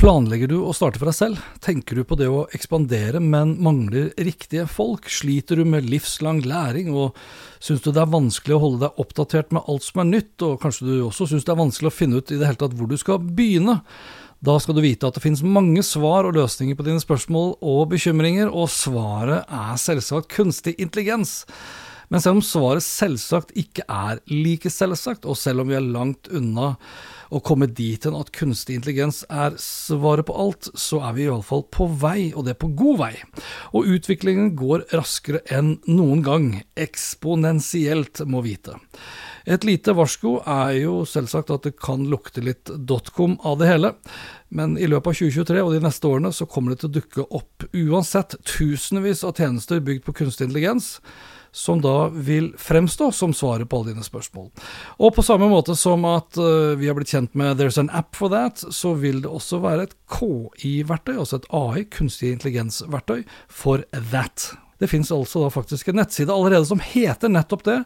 Planlegger du å starte for deg selv? Tenker du på det å ekspandere, men mangler riktige folk? Sliter du med livslang læring, og syns du det er vanskelig å holde deg oppdatert med alt som er nytt, og kanskje du også syns det er vanskelig å finne ut i det hele tatt hvor du skal begynne? Da skal du vite at det finnes mange svar og løsninger på dine spørsmål og bekymringer, og svaret er selvsagt kunstig intelligens. Men selv om svaret selvsagt ikke er like selvsagt, og selv om vi er langt unna å komme dit hen at kunstig intelligens er svaret på alt, så er vi iallfall på vei, og det er på god vei. Og utviklingen går raskere enn noen gang, eksponentielt, må vite. Et lite varsko er jo selvsagt at det kan lukte litt dotcom av det hele, men i løpet av 2023 og de neste årene så kommer det til å dukke opp uansett tusenvis av tjenester bygd på kunstig intelligens som da vil fremstå som svaret på alle dine spørsmål. Og på samme måte som at uh, vi har blitt kjent med There's an app for that, så vil det også være et KI-verktøy, altså et AI, kunstig intelligens-verktøy, for that. Det finnes altså da faktisk en nettside allerede som heter nettopp det.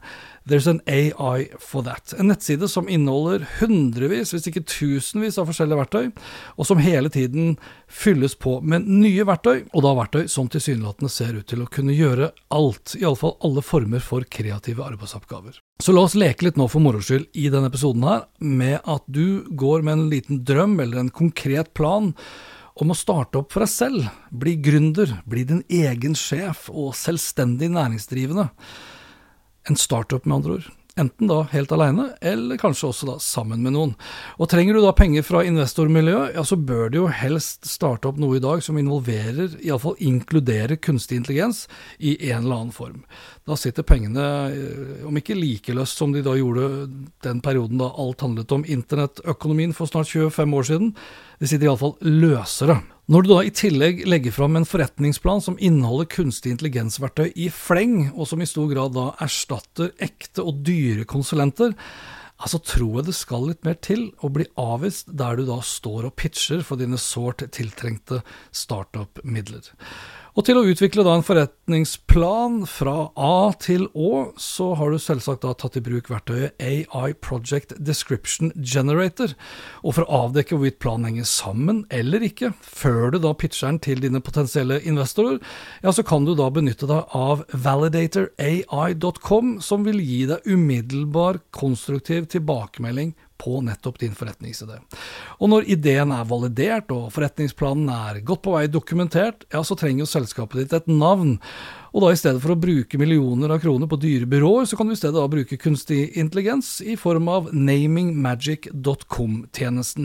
There's an AI for that. En nettside som inneholder hundrevis, hvis ikke tusenvis av forskjellige verktøy, og som hele tiden fylles på med nye verktøy, og da verktøy som tilsynelatende ser ut til å kunne gjøre alt, iallfall alle former for kreative arbeidsoppgaver. Så la oss leke litt nå for moro skyld i denne episoden her, med at du går med en liten drøm eller en konkret plan om å starte opp for deg selv, bli gründer, bli din egen sjef og selvstendig næringsdrivende. En startup, med andre ord. Enten da helt alene, eller kanskje også da sammen med noen. Og trenger du da penger fra investormiljøet, ja så bør du jo helst starte opp noe i dag som involverer, iallfall inkluderer kunstig intelligens i en eller annen form. Da sitter pengene, eh, om ikke like løst som de da gjorde den perioden da alt handlet om internettøkonomien for snart 25 år siden, de sitter iallfall løsere. Når du da i tillegg legger fram en forretningsplan som inneholder kunstig intelligensverktøy i fleng, og som i stor grad da erstatter ekte og dyre konsulenter, altså tror jeg det skal litt mer til å bli avvist der du da står og pitcher for dine sårt tiltrengte startup-midler. Og til å utvikle da en forretningsplan fra A til Å, så har du selvsagt da tatt i bruk verktøyet AI Project Description Generator. Og for å avdekke hvorvidt planen henger sammen eller ikke, før du da pitcher den til dine potensielle investorer, ja, så kan du da benytte deg av validatorai.com, som vil gi deg umiddelbar konstruktiv tilbakemelding på nettopp din forretningsidé. Og når ideen er validert og forretningsplanen er godt på vei dokumentert, ja, så trenger jo selskapet ditt et navn. Og da i stedet for å bruke millioner av kroner på dyre byråer, så kan du i stedet da bruke kunstig intelligens i form av namingmagic.com-tjenesten.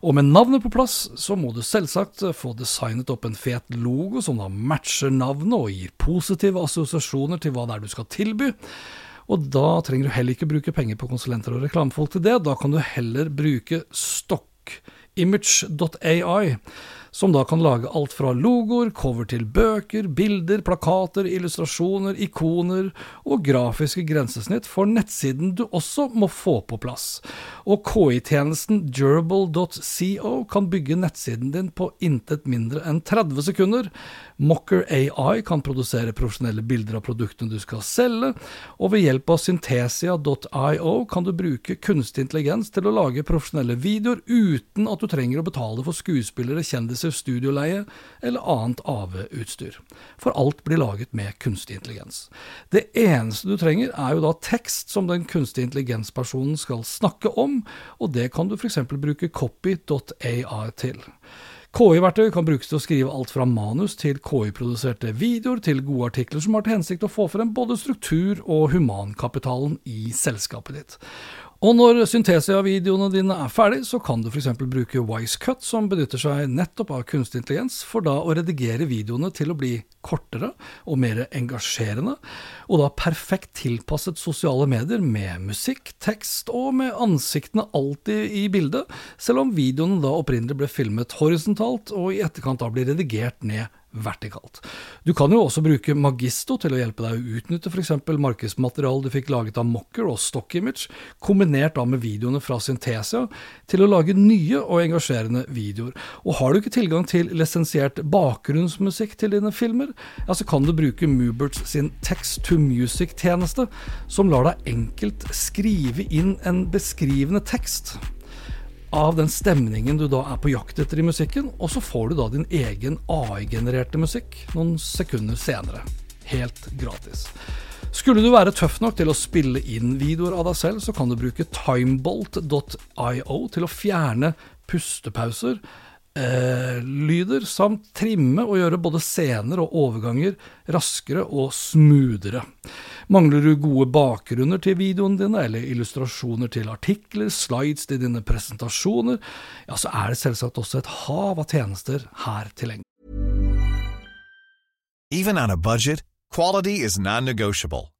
Og med navnet på plass, så må du selvsagt få designet opp en fet logo som da matcher navnet og gir positive assosiasjoner til hva det er du skal tilby. Og da trenger du heller ikke bruke penger på konsulenter og reklamefolk til det. Da kan du heller bruke stockimage.ai som da kan lage alt fra logoer, cover til bøker, bilder, plakater, illustrasjoner, ikoner og grafiske grensesnitt for nettsiden du også må få på plass. Og KI-tjenesten durable.co kan bygge nettsiden din på intet mindre enn 30 sekunder. Mocker AI kan produsere profesjonelle bilder av produktene du skal selge, og ved hjelp av syntesia.io kan du bruke kunstig intelligens til å lage profesjonelle videoer uten at du trenger å betale for skuespillere, kjendiser studioleie eller annet AV-utstyr. For alt blir laget med kunstig intelligens. Det eneste du trenger er jo da tekst som den kunstig intelligens-personen skal snakke om, og det kan du f.eks. bruke copy.ai til. KI-verktøy kan brukes til å skrive alt fra manus til KI-produserte videoer til gode artikler som har til hensikt å få frem både struktur og humankapitalen i selskapet ditt. Og når Synthesia-videoene dine er ferdig, så kan du f.eks. bruke Wisecut, som benytter seg nettopp av kunstig intelligens, for da å redigere videoene til å bli kortere og mer engasjerende, og da perfekt tilpasset sosiale medier med musikk, tekst og med ansiktene alltid i bildet, selv om videoene da opprinnelig ble filmet horisontalt og i etterkant da blir redigert ned vertikalt. Du kan jo også bruke Magisto til å hjelpe deg å utnytte f.eks. markedsmateriale du fikk laget av Mocker og Stock Image, kombinert da med videoene fra Synthesia, til å lage nye og engasjerende videoer. Og har du ikke tilgang til lisensiert bakgrunnsmusikk til dine filmer, ja, så kan du bruke Muberts sin Text to Music-tjeneste, som lar deg enkelt skrive inn en beskrivende tekst av den stemningen du da er på jakt etter i musikken, og så får du da din egen AI-genererte musikk noen sekunder senere. Helt gratis. Skulle du være tøff nok til å spille inn videoer av deg selv, så kan du bruke timebolt.io til å fjerne pustepauser, eh, lyder, samt trimme og gjøre både scener og overganger raskere og smoothere. Mangler du gode bakgrunner til videoene dine, eller illustrasjoner til artikler, slides til dine presentasjoner, ja, så er det selvsagt også et hav av tjenester her tilgjengelig. Even on a budget, quality is non-negotiable.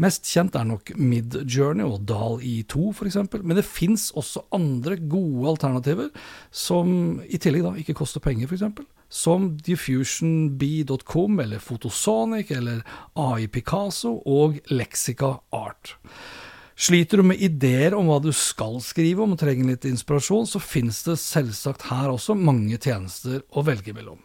Mest kjent er nok Mid-Journey og Dal I2 f.eks., men det fins også andre gode alternativer som i tillegg da ikke koster penger, f.eks. Som diffusionb.com eller Photosonic eller AI Picasso og Lexica Art. Sliter du med ideer om hva du skal skrive om og trenger litt inspirasjon, så finnes det selvsagt her også mange tjenester å velge mellom.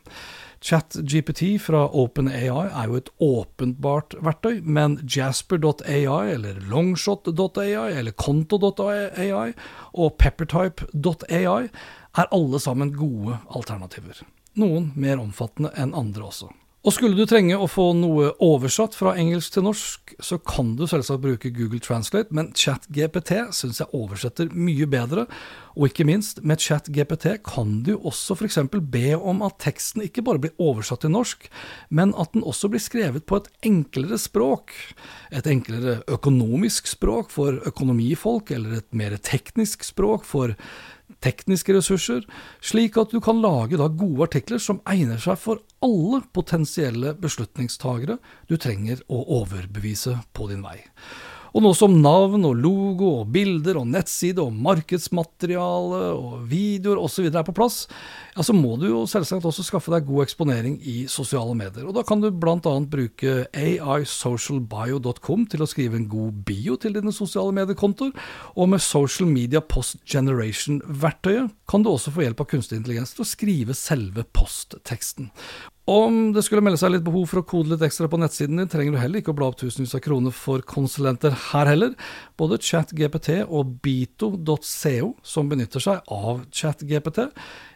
ChatGPT fra OpenAI er jo et åpenbart verktøy, men Jasper.ai eller Longshot.ai eller Konto.ai og Peppertype.ai er alle sammen gode alternativer. Noen mer omfattende enn andre også. Og skulle du trenge å få noe oversatt fra engelsk til norsk, så kan du selvsagt bruke Google Translate, men ChatGPT syns jeg oversetter mye bedre. Og ikke minst, med ChatGPT kan du også f.eks. be om at teksten ikke bare blir oversatt til norsk, men at den også blir skrevet på et enklere språk. Et enklere økonomisk språk for økonomifolk, eller et mer teknisk språk for tekniske ressurser, slik at du kan lage gode artikler som egner seg for alle potensielle beslutningstagere du trenger å overbevise på din vei. Og nå som navn og logo og bilder og nettside og markedsmateriale og videoer osv. er på plass, ja, så må du jo selvsagt også skaffe deg god eksponering i sosiale medier. Og da kan du bl.a. bruke aisocialbio.com til å skrive en god bio til dine sosiale mediekontoer, og med Social Media Post Generation-verktøyet kan du også få hjelp av kunstig intelligens til å skrive selve postteksten. Om det skulle melde seg litt behov for å kode litt ekstra på nettsiden din, trenger du heller ikke å bla opp tusenvis av kroner for konsulenter her heller. Både ChatGPT og Bito.co, som benytter seg av ChatGPT,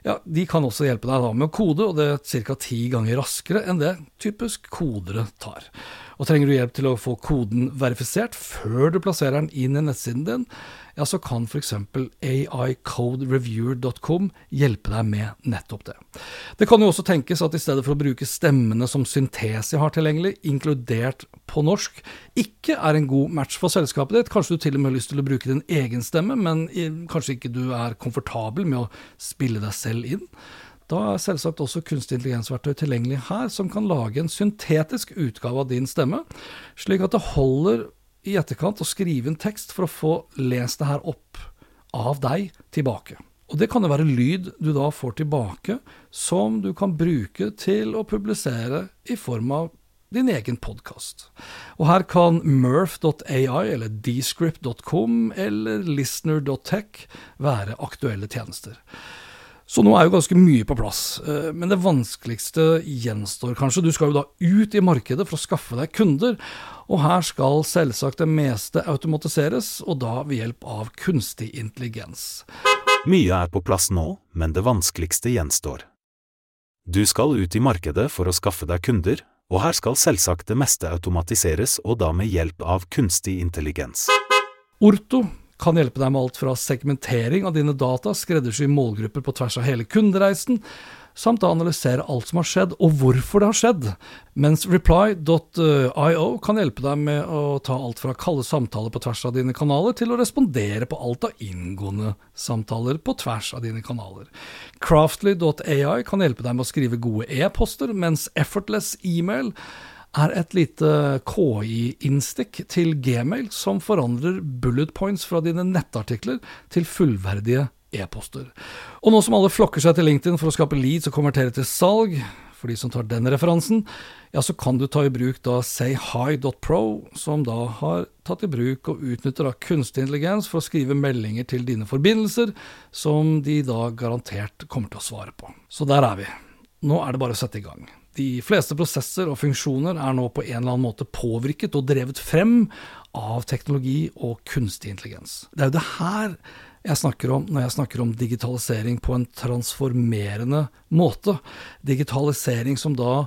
ja, de kan også hjelpe deg da med å kode, og det er ca. ti ganger raskere enn det typisk kodere tar. Og trenger du hjelp til å få koden verifisert før du plasserer den inn i nettsiden din, ja, så kan f.eks. aicodereviewer.com hjelpe deg med nettopp det. Det kan jo også tenkes at i stedet for å bruke stemmene som Syntesi har tilgjengelig, inkludert på norsk, ikke er en god match for selskapet ditt. Kanskje du til og med har lyst til å bruke din egen stemme, men kanskje ikke du er komfortabel med å spille deg selv inn. Da er selvsagt også kunstig intelligensverktøy tilgjengelig her, som kan lage en syntetisk utgave av din stemme, slik at det holder i etterkant å skrive en tekst for å få lest det her opp av deg tilbake. Og det kan jo være lyd du da får tilbake, som du kan bruke til å publisere i form av din egen podkast. Og her kan Murph.ai eller Descript.com eller Listener.tech være aktuelle tjenester. Så nå er jo ganske mye på plass, eh, men det vanskeligste gjenstår kanskje. Du skal jo da ut i markedet for å skaffe deg kunder, og her skal selvsagt det meste automatiseres, og da ved hjelp av kunstig intelligens. Mye er på plass nå, men det vanskeligste gjenstår. Du skal ut i markedet for å skaffe deg kunder, og her skal selvsagt det meste automatiseres, og da med hjelp av kunstig intelligens. Orto kan hjelpe deg med alt fra segmentering av dine data, skreddersy målgrupper på tvers av hele kundereisen, samt å analysere alt som har skjedd, og hvorfor det har skjedd. Mens reply.io kan hjelpe deg med å ta alt fra kalde samtaler på tvers av dine kanaler, til å respondere på alt av inngående samtaler på tvers av dine kanaler. Craftly.ai kan hjelpe deg med å skrive gode e-poster, mens Effortless email er et lite KI-innstikk til Gmail som forandrer bullet points fra dine nettartikler til fullverdige e-poster. Og nå som alle flokker seg til LinkedIn for å skape leads og konvertere til salg, for de som tar den referansen, ja, så kan du ta i bruk da sayhi.pro, som da har tatt i bruk og utnytter da kunstig intelligens for å skrive meldinger til dine forbindelser, som de da garantert kommer til å svare på. Så der er vi. Nå er det bare å sette i gang. De fleste prosesser og funksjoner er nå på en eller annen måte påvirket og drevet frem av teknologi og kunstig intelligens. Det er jo det her jeg snakker om når jeg snakker om digitalisering på en transformerende måte. Digitalisering som da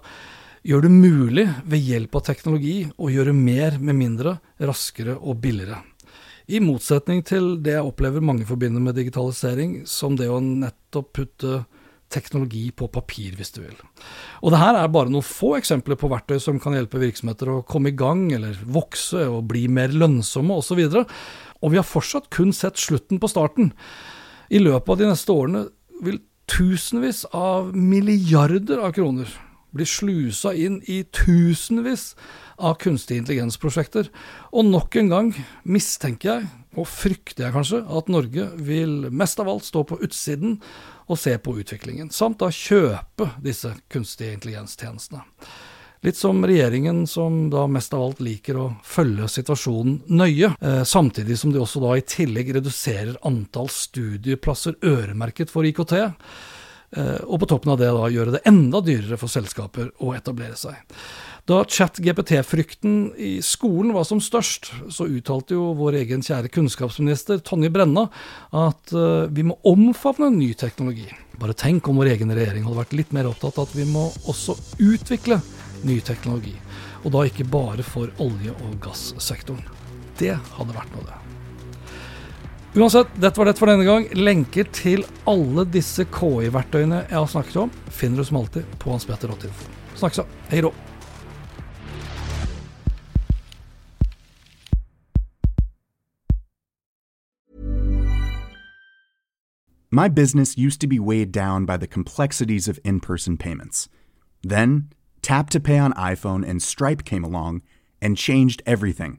gjør det mulig ved hjelp av teknologi å gjøre mer med mindre, raskere og billigere. I motsetning til det jeg opplever mange forbinder med digitalisering, som det å nettopp putte teknologi på papir, hvis du vil. Og det her er bare noen få eksempler på verktøy som kan hjelpe virksomheter å komme i gang, eller vokse og bli mer lønnsomme osv. Og, så og vi har fortsatt kun sett slutten på starten. I løpet av de neste årene vil tusenvis av milliarder av kroner bli slusa inn i tusenvis av kunstig intelligens-prosjekter. Og nok en gang mistenker jeg, og frykter jeg kanskje, at Norge vil mest av alt stå på utsiden og se på utviklingen, samt da kjøpe disse kunstige intelligenstjenestene. Litt som regjeringen, som da mest av alt liker å følge situasjonen nøye, eh, samtidig som de også da i tillegg reduserer antall studieplasser øremerket for IKT. Eh, og på toppen av det da gjøre det enda dyrere for selskaper å etablere seg. Da chat-GPT-frykten i skolen var som størst, så uttalte jo vår egen kjære kunnskapsminister Tonje Brenna at uh, vi må omfavne ny teknologi. Bare tenk om vår egen regjering hadde vært litt mer opptatt av at vi må også utvikle ny teknologi. Og da ikke bare for olje- og gassektoren. Det hadde vært noe, det. Uansett, dette var det for denne gang. Lenker til alle disse KI-verktøyene jeg har snakket om, finner du som alltid på Hans Petter Rottinfo. Snakkes da. Hei då. My business used to be weighed down by the complexities of in person payments. Then, Tap to Pay on iPhone and Stripe came along and changed everything.